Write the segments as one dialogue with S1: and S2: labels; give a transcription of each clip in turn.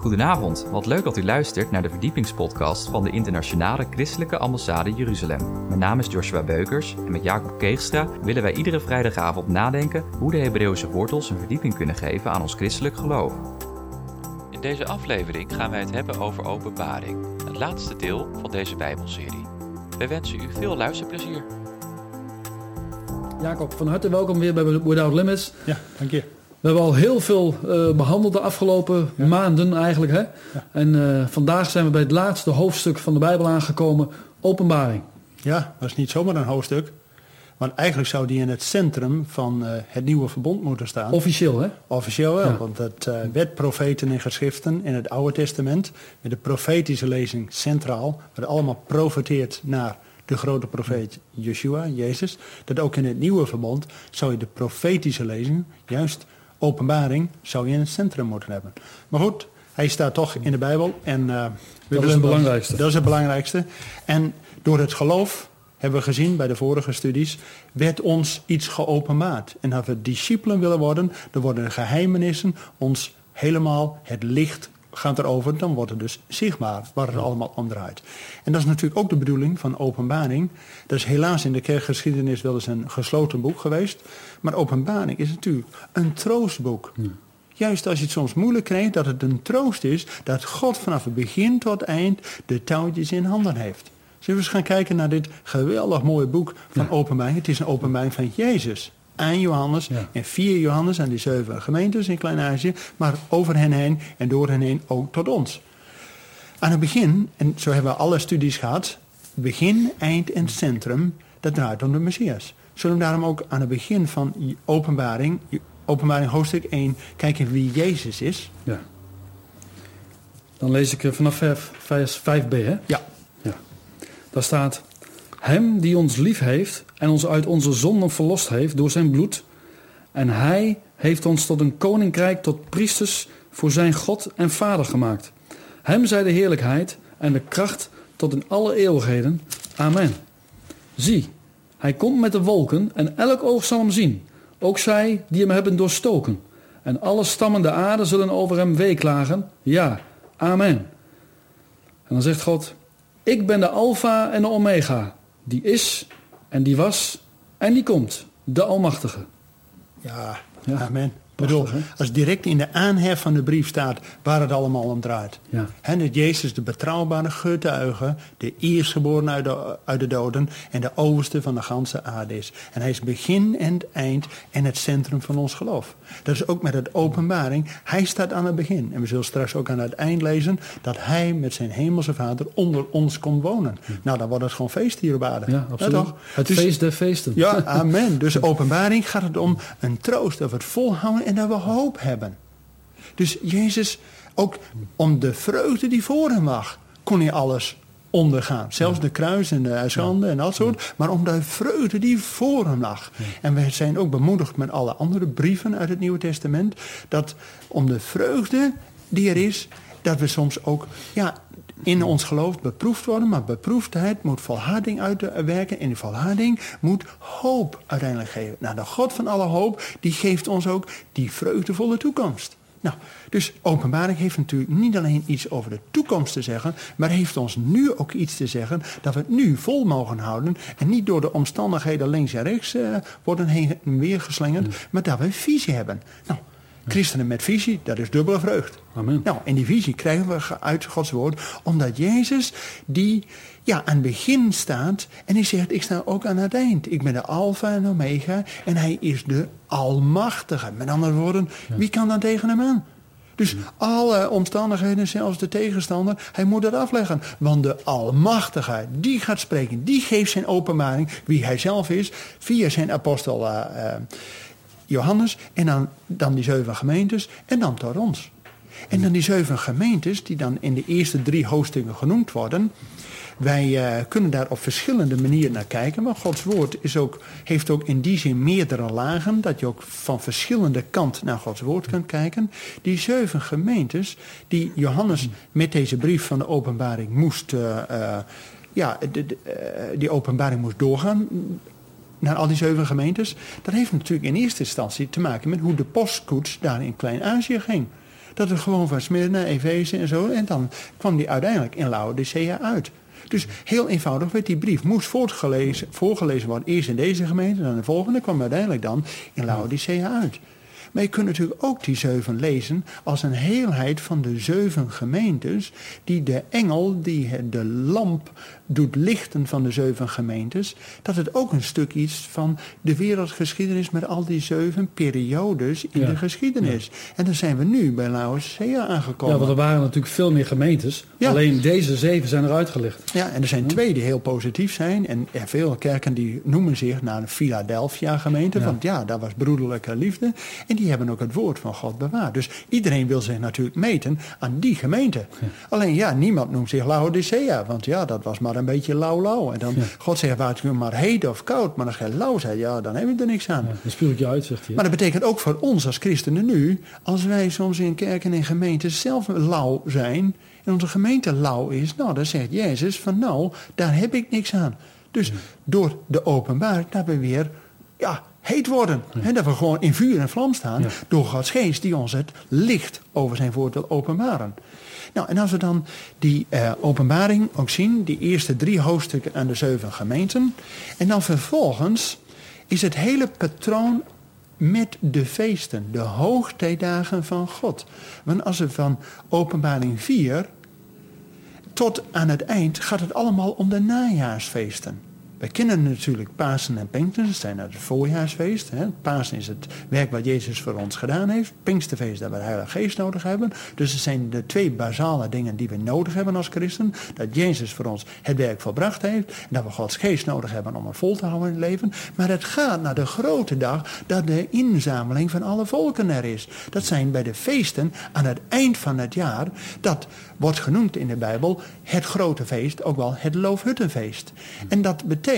S1: Goedenavond, wat leuk dat u luistert naar de verdiepingspodcast van de Internationale Christelijke Ambassade Jeruzalem. Mijn naam is Joshua Beukers en met Jacob Keegstra willen wij iedere vrijdagavond nadenken hoe de Hebreeuwse wortels een verdieping kunnen geven aan ons christelijk geloof. In deze aflevering gaan wij het hebben over openbaring, het laatste deel van deze Bijbelserie. Wij wensen u veel luisterplezier.
S2: Jacob, van harte welkom weer bij Without Limits.
S3: Ja, dank je.
S2: We hebben al heel veel uh, behandeld de afgelopen maanden eigenlijk. Hè? Ja. En uh, vandaag zijn we bij het laatste hoofdstuk van de Bijbel aangekomen, openbaring.
S3: Ja, dat is niet zomaar een hoofdstuk. Want eigenlijk zou die in het centrum van uh, het nieuwe verbond moeten staan.
S2: Officieel, hè?
S3: Officieel wel, ja. want het werd profeten en geschriften in het Oude Testament. Met de profetische lezing centraal. Wat allemaal profeteert naar de grote profeet Yeshua, Jezus. Dat ook in het nieuwe verbond zou je de profetische lezing juist openbaring zou je in het centrum moeten hebben. Maar goed, hij staat toch in de Bijbel. En, uh,
S2: dat is het belangrijkste.
S3: Dat is het belangrijkste. En door het geloof, hebben we gezien bij de vorige studies, werd ons iets geopenbaard. En als we discipelen willen worden, dan worden de geheimenissen ons helemaal het licht gaat erover, dan wordt het dus zichtbaar waar het allemaal om draait. En dat is natuurlijk ook de bedoeling van openbaring. Dat is helaas in de kerkgeschiedenis wel eens een gesloten boek geweest. Maar openbaring is natuurlijk een troostboek. Ja. Juist als je het soms moeilijk krijgt, dat het een troost is dat God vanaf het begin tot eind de touwtjes in handen heeft. Zullen we eens gaan kijken naar dit geweldig mooie boek van ja. openbaring. Het is een openbaring van Jezus aan Johannes ja. en via Johannes aan die zeven gemeentes in Klein-Azië, maar over hen heen en door hen heen ook tot ons. Aan het begin, en zo hebben we alle studies gehad, begin, eind en centrum, dat draait om de Messias. Zullen we daarom ook aan het begin van openbaring, openbaring hoofdstuk 1, kijken wie Jezus is?
S2: Ja. Dan lees ik vanaf vers 5b, hè?
S3: Ja.
S2: ja. Daar staat, hem die ons lief heeft en ons uit onze zonden verlost heeft door zijn bloed. En hij heeft ons tot een koninkrijk, tot priesters voor zijn God en Vader gemaakt. Hem zij de heerlijkheid en de kracht tot in alle eeuwigheden. Amen. Zie, hij komt met de wolken en elk oog zal hem zien. Ook zij die hem hebben doorstoken. En alle stammen de aarde zullen over hem weeklagen. Ja, amen. En dan zegt God, ik ben de Alpha en de Omega, die is en die was en die komt. De Almachtige.
S3: Ja, ja. amen. Bedoel, als direct in de aanhef van de brief staat waar het allemaal om draait.
S2: Ja.
S3: Dat Jezus de betrouwbare getuige, de eerstgeboren uit de, uit de doden en de overste van de ganse aarde is. En hij is begin en het eind en het centrum van ons geloof. Dat is ook met het openbaring. Hij staat aan het begin. En we zullen straks ook aan het eind lezen dat hij met zijn hemelse vader onder ons komt wonen. Ja. Nou, dan wordt het gewoon feest hier op aarde.
S2: Ja, absoluut.
S3: toch?
S2: Het dus, feest der feesten.
S3: Ja, amen. Dus openbaring gaat het om een troost, we het volhouden en dat we hoop hebben. Dus Jezus, ook om de vreugde die voor hem lag, kon hij alles ondergaan. Zelfs ja. de kruis en de schande ja. en dat soort. Ja. Maar om de vreugde die voor hem lag. En we zijn ook bemoedigd met alle andere brieven uit het Nieuwe Testament. Dat om de vreugde die er is, dat we soms ook ja, in ons geloof beproefd worden. Maar beproefdheid moet volharding uitwerken. En die volharding moet hoop uiteindelijk geven. Nou, de God van alle hoop, die geeft ons ook die vreugdevolle toekomst. Nou, dus openbaring heeft natuurlijk niet alleen iets over de toekomst te zeggen, maar heeft ons nu ook iets te zeggen dat we het nu vol mogen houden en niet door de omstandigheden links en rechts uh, worden heen en weer geslingerd, mm. maar dat we visie hebben. Nou, christenen met visie, dat is dubbele vreugd.
S2: Amen.
S3: Nou, en die visie krijgen we uit Gods woord, omdat Jezus die ja, aan het begin staat en hij zegt, ik sta ook aan het eind. Ik ben de alfa en omega en hij is de almachtige. Met andere woorden, ja. wie kan dan tegen hem aan? Dus alle omstandigheden, zelfs de tegenstander, hij moet dat afleggen. Want de Almachtige, die gaat spreken, die geeft zijn openbaring, wie hij zelf is, via zijn apostel uh, uh, Johannes en dan, dan die zeven gemeentes en dan tot ons. En dan die zeven gemeentes, die dan in de eerste drie hoofdstukken genoemd worden. Wij uh, kunnen daar op verschillende manieren naar kijken. Maar Gods woord is ook, heeft ook in die zin meerdere lagen. Dat je ook van verschillende kanten naar Gods woord kunt kijken. Die zeven gemeentes die Johannes met deze brief van de openbaring moest... Uh, uh, ja, de, die openbaring moest doorgaan naar al die zeven gemeentes. Dat heeft natuurlijk in eerste instantie te maken met hoe de postkoets daar in Klein-Azië ging. Dat het gewoon van Smyrna, Efeze en zo. En dan kwam die uiteindelijk in Laodicea uit. Dus heel eenvoudig werd die brief moest voortgelezen, voorgelezen worden. Eerst in deze gemeente, dan de volgende. kwam uiteindelijk dan in Laodicea uit. Maar je kunt natuurlijk ook die zeven lezen als een heelheid van de zeven gemeentes, die de engel, die de lamp doet lichten van de zeven gemeentes, dat het ook een stuk is van de wereldgeschiedenis met al die zeven periodes in de geschiedenis. En dan zijn we nu bij Laodicea aangekomen.
S2: Ja, want er waren natuurlijk veel meer gemeentes. Alleen deze zeven zijn er uitgelicht.
S3: Ja, en er zijn twee die heel positief zijn. En er veel kerken die noemen zich naar een Philadelphia gemeente. Want ja, daar was broederlijke liefde. En die hebben ook het woord van God bewaard. Dus iedereen wil zich natuurlijk meten aan die gemeente. Alleen ja, niemand noemt zich Laodicea. Want ja, dat was maar een beetje lauw-lauw. En dan, God zegt, waar het maar heet of koud. Maar als je lauw zegt, ja, dan hebben we er niks aan. Ja,
S2: dan spuug ik je uit, zegt hij.
S3: Maar dat betekent ook voor ons als christenen nu... als wij soms in kerken en gemeenten zelf lauw zijn... en onze gemeente lauw is... nou, dan zegt Jezus van nou, daar heb ik niks aan. Dus door de openbaring dat we weer... ja, heet worden. Ja. dat we gewoon in vuur en vlam staan door Gods geest die ons het licht over zijn woord wil openbaren. Nou, en als we dan die uh, openbaring ook zien, die eerste drie hoofdstukken aan de zeven gemeenten. En dan vervolgens is het hele patroon met de feesten, de hoogtijdagen van God. Want als we van openbaring 4 tot aan het eind gaat het allemaal om de najaarsfeesten. Wij kennen natuurlijk Pasen en Pinksteren, dat zijn het voorjaarsfeest. Hè. Pasen is het werk wat Jezus voor ons gedaan heeft. Pinksterfeest dat we de Heilige Geest nodig hebben. Dus het zijn de twee basale dingen die we nodig hebben als christen. Dat Jezus voor ons het werk volbracht heeft. En dat we Gods Geest nodig hebben om het vol te houden in het leven. Maar het gaat naar de grote dag dat de inzameling van alle volken er is. Dat zijn bij de feesten aan het eind van het jaar. Dat wordt genoemd in de Bijbel het grote feest, ook wel het Loofhuttenfeest. En dat betekent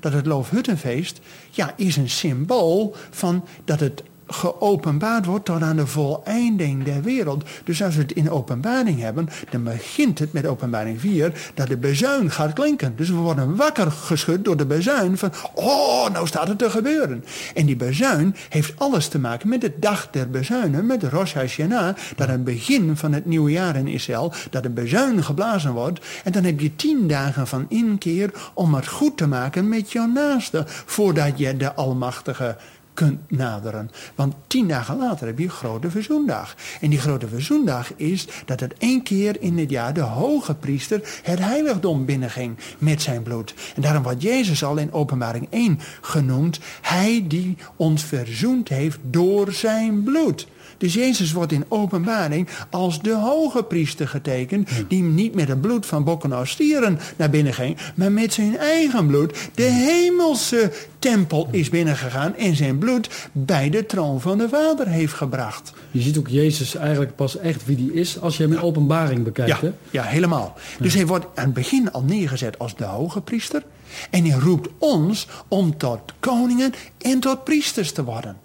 S3: dat het Loofhuttenfeest ja, is een symbool van dat het geopenbaard wordt tot aan de voleinding der wereld. Dus als we het in openbaring hebben, dan begint het met openbaring 4, dat de bezuin gaat klinken. Dus we worden wakker geschud door de bezuin van, oh, nou staat het te gebeuren. En die bezuin heeft alles te maken met de dag der bezuinen, met Rosh Hashanah, dat het begin van het nieuwe jaar in Israël, dat de bezuin geblazen wordt. En dan heb je tien dagen van inkeer om het goed te maken met jouw naaste, voordat je de Almachtige kunt naderen. Want tien dagen later heb je grote verzoendag. En die grote verzoendag is dat het één keer in het jaar de hoge priester het heiligdom binnenging met zijn bloed. En daarom wordt Jezus al in openbaring 1 genoemd. Hij die ons verzoend heeft door zijn bloed. Dus Jezus wordt in openbaring als de hoge priester getekend. Die niet met het bloed van bokken of stieren naar binnen ging. Maar met zijn eigen bloed de hemelse tempel is binnengegaan. En zijn bloed bij de troon van de Vader heeft gebracht.
S2: Je ziet ook Jezus eigenlijk pas echt wie die is als je hem in openbaring bekijkt.
S3: Ja, ja helemaal. Dus hij wordt aan het begin al neergezet als de hoge priester. En hij roept ons om tot koningen en tot priesters te worden.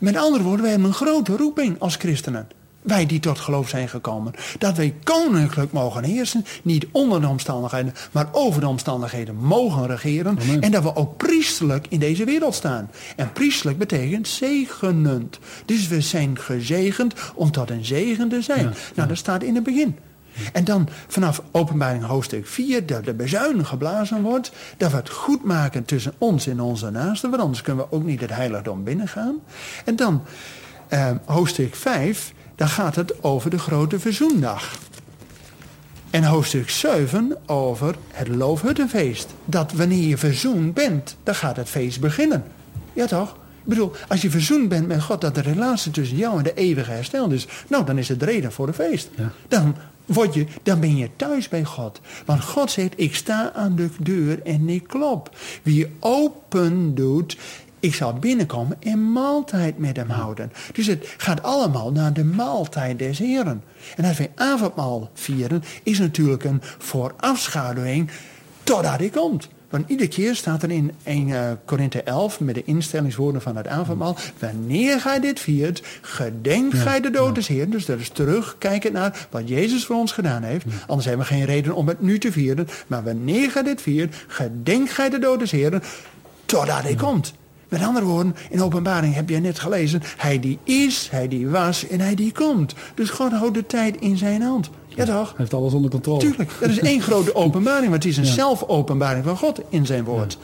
S3: Met andere woorden, wij hebben een grote roeping als christenen. Wij die tot geloof zijn gekomen. Dat wij koninklijk mogen heersen. Niet onder de omstandigheden, maar over de omstandigheden mogen regeren. En dat we ook priesterlijk in deze wereld staan. En priesterlijk betekent zegenend. Dus we zijn gezegend om tot een zegen te zijn. nou, dat staat in het begin. En dan vanaf openbaring hoofdstuk 4, dat de bezuin geblazen wordt, dat we het goed maken tussen ons en onze naasten, want anders kunnen we ook niet het heiligdom binnengaan. En dan eh, hoofdstuk 5, daar gaat het over de grote verzoendag. En hoofdstuk 7 over het loofhuttenfeest. Dat wanneer je verzoend bent, dan gaat het feest beginnen. Ja toch? Ik bedoel, als je verzoend bent met God, dat de relatie tussen jou en de eeuwige hersteld is, nou dan is het reden voor een feest. Ja. Dan word je, dan ben je thuis bij God. Want God zegt, ik sta aan de deur en ik klop. Wie open doet, ik zal binnenkomen en maaltijd met hem houden. Dus het gaat allemaal naar de maaltijd des Heren. En als wij avondmaal vieren, is natuurlijk een voorafschaduwing totdat hij komt. Want iedere keer staat er in 1 uh, Korinthe 11 met de instellingswoorden van het avondmaal. Wanneer gij dit viert, gedenk gij de dood des. Dus dat is terugkijken naar wat Jezus voor ons gedaan heeft. Anders hebben we geen reden om het nu te vieren. Maar wanneer gij dit viert, gedenk gij de dood des Heeren totdat hij komt. Met andere woorden, in openbaring heb je net gelezen, hij die is, hij die was en hij die komt. Dus God houdt de tijd in zijn hand. Ja toch?
S2: Hij heeft alles onder controle.
S3: Tuurlijk, dat is één grote openbaring, want het is een
S2: Ja.
S3: zelfopenbaring van God in zijn woord.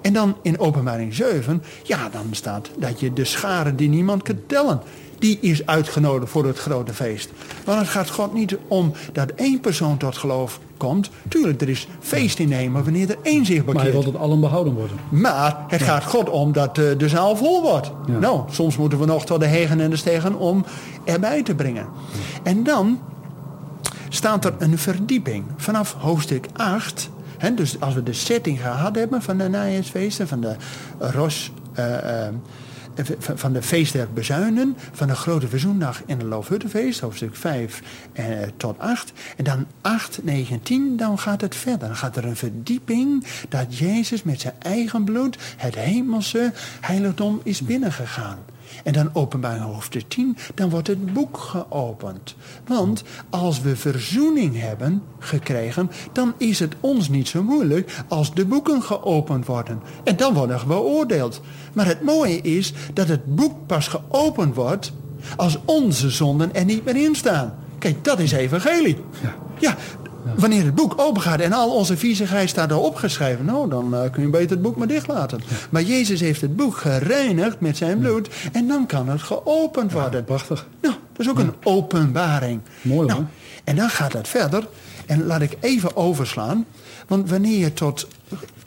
S3: En dan in openbaring 7, ja, dan staat dat je de schare die niemand kan tellen, die is uitgenodigd voor het grote feest. Want het gaat God niet om dat één persoon tot geloof komt. Tuurlijk, er is feest in hemel wanneer er één zich
S2: Maar hij
S3: bekeert.
S2: wil dat allen behouden worden.
S3: Maar het gaat God om dat eh, de zaal vol wordt.
S2: Ja.
S3: Nou, soms moeten we nog tot de hegen en de stegen om erbij te brengen. En dan staat er een verdieping vanaf hoofdstuk 8. Hè, dus als we de setting gehad hebben van de najaarsfeesten, van de Ros, eh, eh, van de feest der bezuinen, van de grote verzoendag en de loofhuttenfeest, hoofdstuk 5 eh, tot 8. En dan 8, 9, 10, dan gaat het verder. Dan gaat er een verdieping dat Jezus met zijn eigen bloed het hemelse heiligdom is binnengegaan. En dan openbaring hoofdstuk 10, dan wordt het boek geopend. Want als we verzoening hebben gekregen, dan is het ons niet zo moeilijk als de boeken geopend worden. En dan worden we beoordeeld. Maar het mooie is dat het boek pas geopend wordt als onze zonden er niet meer in staan. Kijk, dat is evangelie.
S2: Ja.
S3: Ja, wanneer het boek open gaat en al onze viezigheid staat erop geschreven, nou, dan eh, kun je beter het boek maar dicht laten. Maar Jezus heeft het boek gereinigd met zijn bloed en dan kan het geopend worden.
S2: Prachtig.
S3: Nou, dat is ook een openbaring.
S2: Mooi,
S3: nou,
S2: hoor.
S3: En dan gaat het verder. En laat ik even overslaan. Want wanneer je tot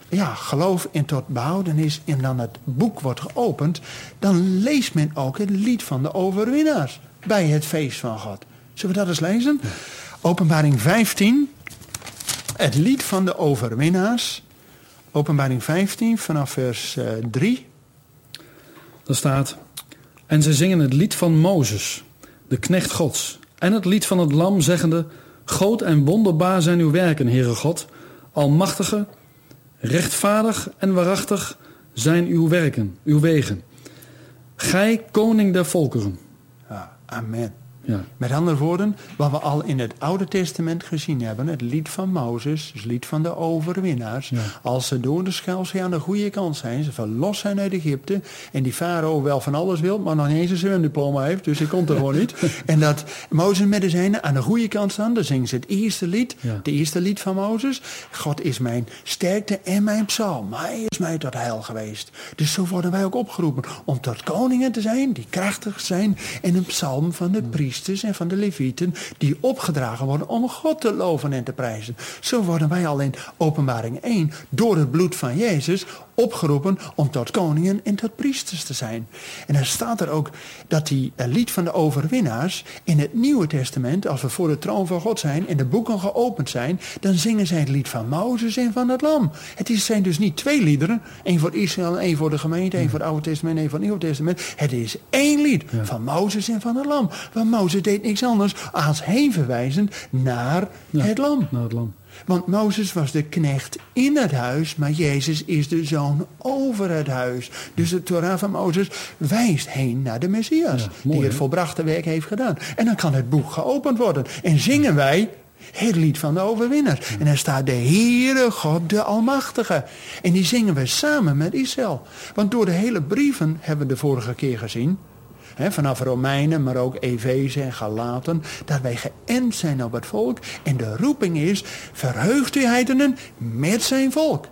S3: ja, geloof en tot behoudenis en dan het boek wordt geopend... dan leest men ook het lied van de overwinnaars bij het feest van God. Zullen we dat eens lezen? Openbaring 15, het lied van de overwinnaars. Openbaring 15 vanaf vers eh, 3.
S2: Daar staat... En zij zingen het lied van Mozes, de knecht gods. En het lied van het lam, zeggende... Groot en wonderbaar zijn uw werken, Heere God. Almachtige, rechtvaardig en waarachtig zijn uw werken, uw wegen. Gij, koning der volkeren.
S3: Ja, amen.
S2: Ja,
S3: Met andere woorden, wat we al in het Oude Testament gezien hebben, het lied van Mozes, het lied van de overwinnaars.
S2: Ja.
S3: Als ze door de Schelzee aan de goede kant zijn, ze verlost zijn uit Egypte en die farao wel van alles wil, maar nog niet eens een zwemdiploma heeft, dus hij komt er gewoon niet. En dat Mozes met de zijnen aan de goede kant staan, dan zingen ze het eerste lied,
S2: Ja.
S3: het eerste lied van Mozes. God is mijn sterkte en mijn psalm, hij is mij tot heil geweest. Dus zo worden wij ook opgeroepen om tot koningen te zijn, die krachtig zijn en een psalm van de en van de levieten die opgedragen worden om God te loven en te prijzen. Zo worden wij al in openbaring 1 door het bloed van Jezus opgeroepen om tot koningen en tot priesters te zijn. En dan staat er ook dat die eh, lied van de overwinnaars in het Nieuwe Testament, als we voor de troon van God zijn en de boeken geopend zijn, dan zingen zij het lied van Mozes en van het Lam. Het is, zijn dus niet twee liederen, één voor Israël en één voor de gemeente, één voor het Oude Testament en één voor het Nieuwe Testament. Het is één lied van Mozes en van het Lam. Want Mozes deed niks anders als heen verwijzend naar
S2: Ja.
S3: het Lam.
S2: naar het lam.
S3: Want Mozes was de knecht in het huis, maar Jezus is de zoon over het huis. Dus de Torah van Mozes wijst heen naar de Messias,
S2: Ja, mooi,
S3: die het volbrachte werk heeft gedaan. En dan kan het boek geopend worden. En zingen wij het lied van de overwinnaars. En dan staat de Heere God de Almachtige. En die zingen we samen met Israël. Want door de hele brieven hebben we de vorige keer gezien Vanaf Romeinen, maar ook Efeze en Galaten, dat wij geënt zijn op het volk. En de roeping is, verheugt u heidenen met zijn volk.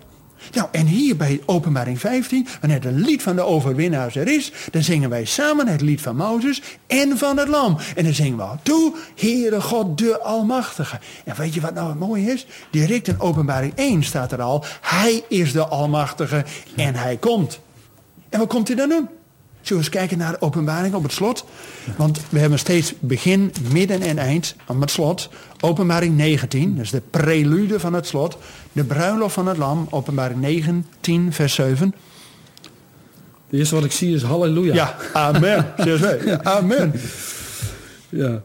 S3: Nou, en hier bij openbaring 15, wanneer het lied van de overwinnaars er is, dan zingen wij samen het lied van Mozes en van het lam. En dan zingen we toe, Heere God de Almachtige. En weet je wat nou het mooie is? Direct in openbaring 1 staat er al, Hij is de Almachtige en Hij komt. En wat komt hij dan doen? Zullen we eens kijken naar de openbaring op het slot? Want we hebben steeds begin, midden en eind aan het slot. Openbaring 19, dat is de prelude van het slot. De bruiloft van het lam, openbaring 19, vers 7.
S2: Het eerste wat ik zie is halleluja.
S3: Ja, amen. CSW. Amen.
S2: Ja.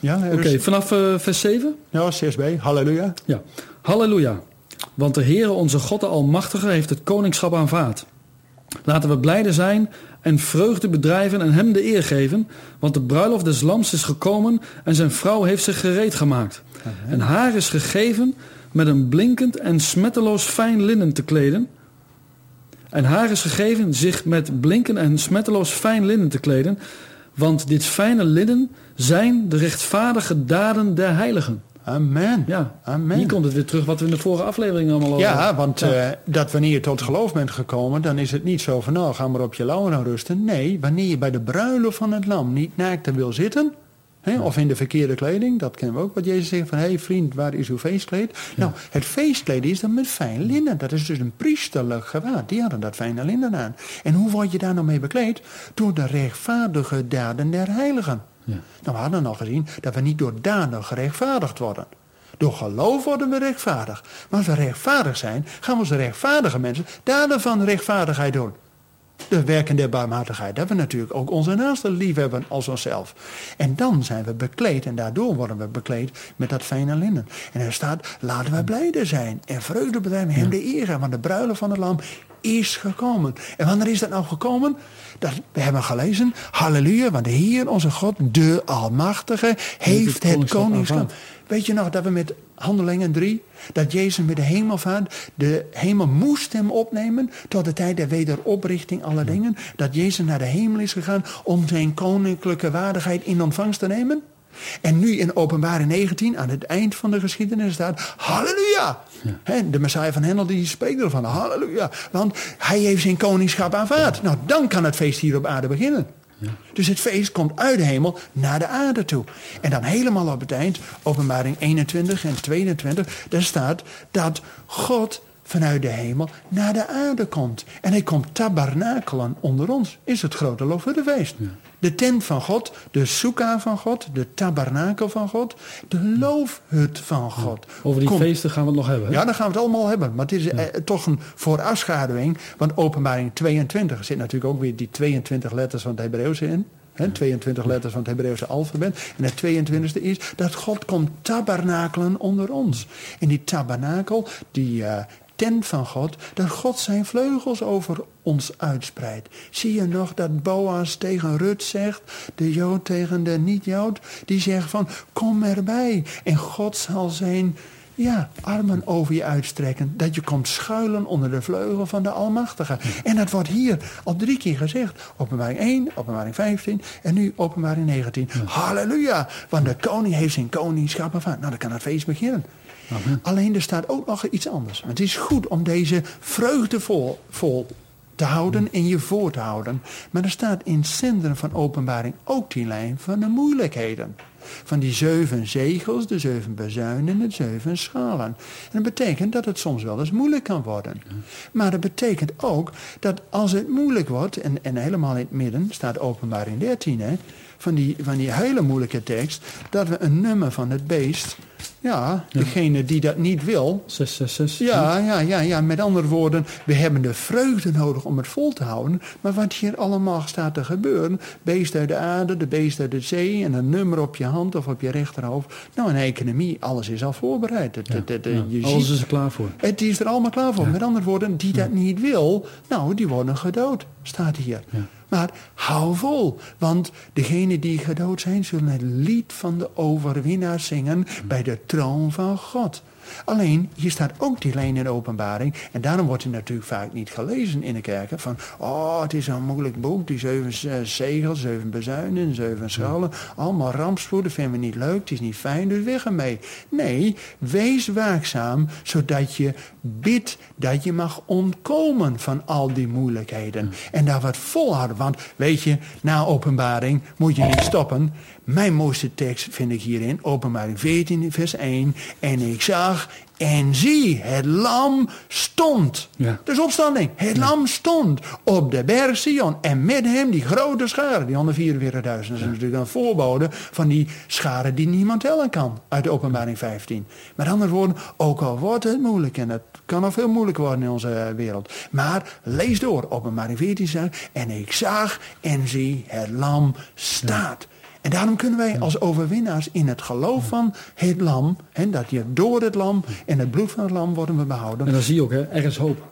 S3: Ja,
S2: Oké, vanaf eh, vers 7?
S3: ja CSB, halleluja.
S2: Ja. Halleluja. Want de Heere onze God de Almachtige heeft het koningschap aanvaard. Laten we blijde zijn en vreugde bedrijven en hem de eer geven. Want de bruiloft des lams is gekomen en zijn vrouw heeft zich gereed gemaakt. En haar is gegeven met een blinkend en smetteloos fijn linnen te kleden. En haar is gegeven zich met blinken en smetteloos fijn linnen te kleden, want dit fijne linnen zijn de rechtvaardige daden der heiligen.
S3: Amen.
S2: Ja,
S3: Amen.
S2: hier komt het weer terug wat we in de vorige aflevering allemaal over
S3: Ja, want
S2: Ja.
S3: eh, dat wanneer je tot geloof bent gekomen, dan is het niet zo van nou, ga maar op je lauwen rusten. Nee, wanneer je bij de bruiloft van het lam niet naakt wil zitten, hè, of in de verkeerde kleding, dat kennen we ook, wat Jezus zegt van, hé hey, vriend, waar is uw feestkleed? Nou, het feestkleed is dan met fijn linnen. Dat is dus een priesterlijk gewaad. Die hadden dat fijne linnen aan. En hoe word je daar nou mee bekleed? Door de rechtvaardige daden der heiligen.
S2: Ja.
S3: Nou, we hadden al gezien dat we niet door daden gerechtvaardigd worden. Door geloof worden we rechtvaardig. Maar als we rechtvaardig zijn, gaan we als rechtvaardige mensen daden van rechtvaardigheid doen. De werken der barmhartigheid. Dat we natuurlijk ook onze naasten lief hebben als onszelf. En dan zijn we bekleed en daardoor worden we bekleed met dat fijne linnen. En er staat, laten wij blijde zijn en vreugde bedrijven hem de eer. Want de bruiloft van het lam is gekomen. En wanneer is dat nou gekomen? Dat, we hebben gelezen, halleluja, want de Heer, onze God, de Almachtige, heeft het
S2: koningschap.
S3: Weet je nog dat we met Handelingen 3, dat Jezus met de hemelvaart, de hemel moest hem opnemen tot de tijd der wederoprichting aller dingen, dat Jezus naar de hemel is gegaan om zijn koninklijke waardigheid in ontvangst te nemen? En nu in openbaring 19, aan het eind van de geschiedenis staat, halleluja! Hè, de Messiah van Hendel die spreekt ervan, halleluja. Want hij heeft zijn koningschap aanvaard. Nou, dan kan het feest hier op aarde beginnen. Dus het feest komt uit de hemel naar de aarde toe. En dan helemaal op het eind, openbaring 21 en 22, daar staat dat God vanuit de hemel naar de aarde komt. En hij komt tabernakelen onder ons. Is het grote loofhuttenfeest. De tent van God, de soeka van God, de tabernakel van God, de loofhut van God.
S2: Over die feesten gaan we het nog hebben. hè?
S3: ja, dan gaan we het allemaal hebben. Maar het is eh, toch een voorafschaduwing. Want openbaring 22 er zit natuurlijk ook weer die 22 letters van het Hebreeuwse in. Hè, 22 letters van het Hebreeuwse alfabet. En het 22e is dat God komt tabernakelen onder ons. En die tabernakel, die eh, tent van God, dat God zijn vleugels over ons uitspreidt. Zie je nog dat Boas tegen Rut zegt, de Jood tegen de niet-Jood, die zegt van kom erbij. En God zal zijn ja, armen over je uitstrekken. Dat je komt schuilen onder de vleugel van de Almachtige. En dat wordt hier al drie keer gezegd. Openbaring 1, openbaring 15 en nu openbaring 19. Halleluja, want de koning heeft zijn koningschap ervan. Nou, dan kan het feest beginnen. Alleen er staat ook nog iets anders. Want het is goed om deze vreugde vol, vol te houden en je voor te houden. Maar er staat in het centrum van openbaring ook die lijn van de moeilijkheden. Van die zeven zegels, de zeven bezuinen, de zeven schalen. En dat betekent dat het soms wel eens moeilijk kan worden. Maar dat betekent ook dat als het moeilijk wordt, en, en helemaal in het midden staat openbaring 13, hè, van, die, van die hele moeilijke tekst, dat we een nummer van het beest, ja, degene die dat niet wil,
S2: 666.
S3: ja, ja, ja, ja. Met andere woorden, we hebben de vreugde nodig om het vol te houden. Maar wat hier allemaal staat te gebeuren, beest uit de aarde, de beest uit de zee en een nummer op je hand of op je rechterhoofd. Nou, een economie, alles is al voorbereid. Het, het- het-
S2: Ja,
S3: je
S2: Alles
S3: ziet-
S2: is er klaar voor.
S3: het is er allemaal klaar voor. Met andere woorden, die dat niet wil, nou, die worden gedood, staat hier. Maar hou vol, want degenen die gedood zijn, zullen het lied van de overwinnaar zingen bij de troon van God. Alleen, hier staat ook die lijn in de openbaring. En daarom wordt hij natuurlijk vaak niet gelezen in de kerken. Van, oh, het is een moeilijk boek. Die zeven eh, zegels, zeven bezuinen, zeven schalen. Allemaal rampspoed, dat vinden we niet leuk. Het is niet fijn, dus weg ermee. Nee, wees waakzaam, zodat je bidt dat je mag ontkomen van al die moeilijkheden. En daar wat volhouden. Want, weet je, na openbaring moet je niet stoppen. Mijn mooiste tekst vind ik hierin, openbaring 14, vers 1. En ik zag en zie, het lam stond.
S2: Ja.
S3: Dus opstanding. Het lam stond op de berg Sion. En met hem die grote schare, die 144.000. Dat is natuurlijk een voorbode van die schare die niemand tellen kan. Uit de openbaring 15. Met andere woorden, ook al wordt het moeilijk. En het kan nog veel moeilijker worden in onze eh, wereld. Maar lees door. Openbaring 14 zegt. En ik zag en zie, het lam staat. En daarom kunnen wij als overwinnaars in het geloof van het lam, en dat je door het lam en het bloed van het lam worden we behouden.
S2: En dan zie je ook, hè, er is hoop.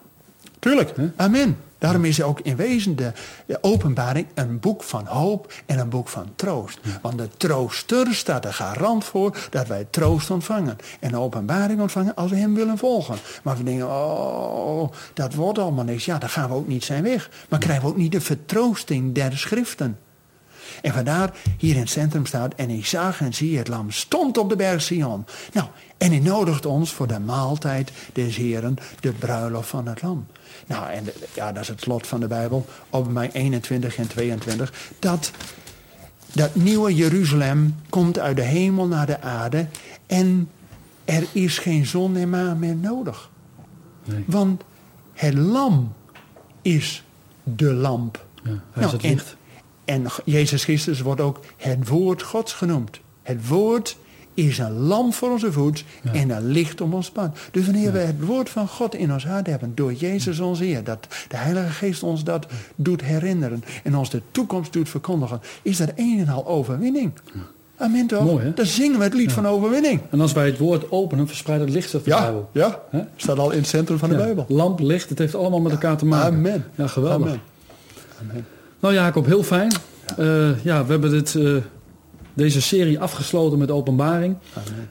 S3: Tuurlijk, amen. Daarom is ook in wezen de, de openbaring een boek van hoop en een boek van troost. Want de trooster staat er garant voor dat wij troost ontvangen. En de openbaring ontvangen als we hem willen volgen. Maar we denken, oh, dat wordt allemaal niks. Ja, dan gaan we ook niet zijn weg. Maar krijgen we ook niet de vertroosting der schriften. En vandaar hier in het centrum staat, en ik zag en zie het lam stond op de berg Sion. Nou, en hij nodigt ons voor de maaltijd des Heren, de bruiloft van het lam. Nou, en ja, dat is het slot van de Bijbel, op mij 21 en 22, dat dat nieuwe Jeruzalem komt uit de hemel naar de aarde en er is geen zon en maan meer nodig.
S2: Nee.
S3: Want het lam is de lamp.
S2: Ja, hij is het licht.
S3: En Jezus Christus wordt ook het woord Gods genoemd. Het woord is een lamp voor onze voet en een licht om ons pad. Dus wanneer we het woord van God in ons hart hebben, door Jezus ons Heer, dat de Heilige Geest ons dat doet herinneren en ons de toekomst doet verkondigen, is dat een en al overwinning. Amen toch?
S2: Mooi, hè?
S3: Dan zingen we het lied van overwinning.
S2: En als wij het woord openen, verspreidt het licht zich de
S3: Ja,
S2: Bijbel.
S3: ja. Staat al in het centrum van de
S2: Ja,
S3: Bijbel.
S2: Lamp, licht, het heeft allemaal met elkaar te maken.
S3: Amen.
S2: Ja, geweldig.
S3: Amen. Amen.
S2: Nou Jacob, heel fijn. Eh, ja, we hebben dit, eh, deze serie afgesloten met openbaring.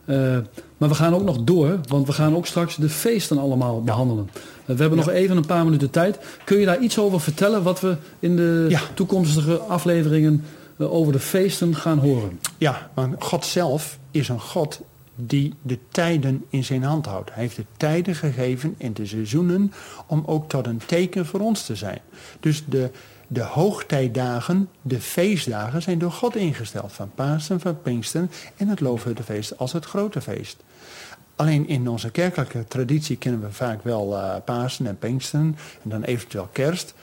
S2: Eh, maar we gaan ook nog door, want we gaan ook straks de feesten allemaal behandelen. Eh, we hebben nog even een paar minuten tijd. Kun je daar iets over vertellen wat we in de
S3: Ja.
S2: toekomstige afleveringen eh, over de feesten gaan horen?
S3: Ja, want God zelf is een God die de tijden in zijn hand houdt. Hij heeft de tijden gegeven en de seizoenen om ook tot een teken voor ons te zijn. Dus de, de hoogtijdagen, de feestdagen zijn door God ingesteld. Van Pasen, van Pinksteren en het Loofhuttenfeest als het grote feest. Alleen in onze kerkelijke traditie kennen we vaak wel eh, Pasen en Pinksteren en dan eventueel kerst.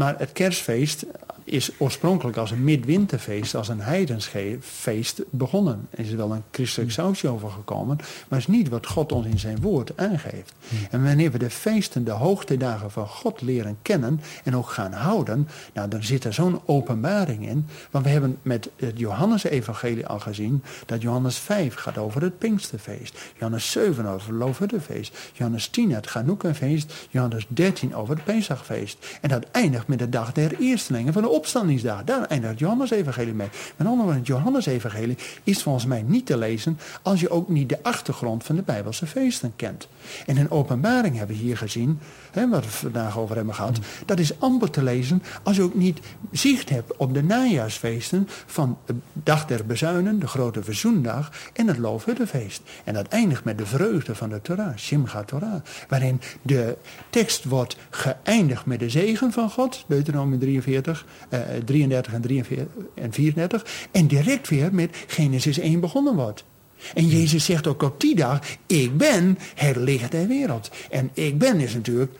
S3: Maar het kerstfeest is oorspronkelijk als een midwinterfeest, als een heidensfeest begonnen. Er is wel een christelijk sausje over gekomen, maar is niet wat God ons in zijn woord aangeeft. En wanneer we de feesten, de hoogtedagen van God leren kennen en ook gaan houden, nou dan zit er zo'n openbaring in. Want we hebben met het Johannes-evangelie al gezien dat Johannes 5 gaat over het Pinksterfeest. Johannes 7 over het Loofhuttenfeest. Johannes 10 het Ganoukkenfeest. Johannes 13 over het Pesachfeest. En dat eindigt met de dag der eerstelingen van de opstandingsdag. Daar eindigt Johannes-evangelie mee. Met andere woorden, het Johannes-evangelie is volgens mij niet te lezen als je ook niet de achtergrond van de Bijbelse feesten kent. En in openbaring hebben we hier gezien, hè, wat we vandaag over hebben gehad, dat is amper te lezen als je ook niet zicht hebt op de najaarsfeesten van de dag der bezuinen, de grote verzoendag en het loofhuttenfeest. En dat eindigt met de vreugde van de Torah, Simchat Torah, waarin de tekst wordt geëindigd met de zegen van God, Deuteronomie 43, eh, 33 en 43 en 34, en direct weer met Genesis 1 begonnen wordt. En Jezus zegt ook op die dag, ik ben het licht der wereld. En ik ben is natuurlijk,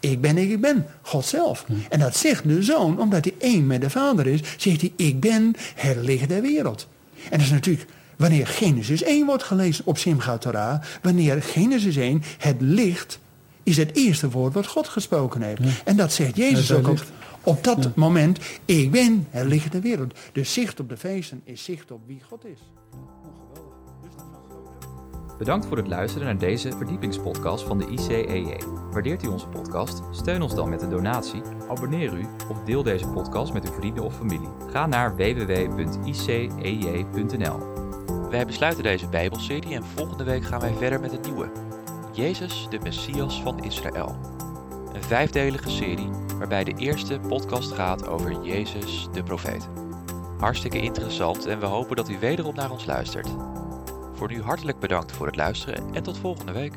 S3: ik ben, ik ben, God zelf. En dat zegt de zoon, omdat hij één met de vader is, zegt hij, ik ben het licht der wereld. En dat is natuurlijk, wanneer Genesis 1 wordt gelezen op Simchat Torah, wanneer Genesis 1, het licht, is het eerste woord wat God gesproken heeft. En dat zegt Jezus ook op dat moment, ik ben het licht der wereld. Dus zicht op de feesten is zicht op wie God is.
S1: Bedankt voor het luisteren naar deze verdiepingspodcast van de ICEJ. Waardeert u onze podcast? Steun ons dan met een donatie, abonneer u of deel deze podcast met uw vrienden of familie. Ga naar www.icej.nl.
S4: Wij besluiten deze Bijbelserie en volgende week gaan wij verder met een nieuwe. Jezus, de Messias van Israël. Een vijfdelige serie waarbij de eerste podcast gaat over Jezus, de profeet. Hartstikke interessant en we hopen dat u wederom naar ons luistert. Voor nu hartelijk bedankt voor het luisteren en tot volgende week.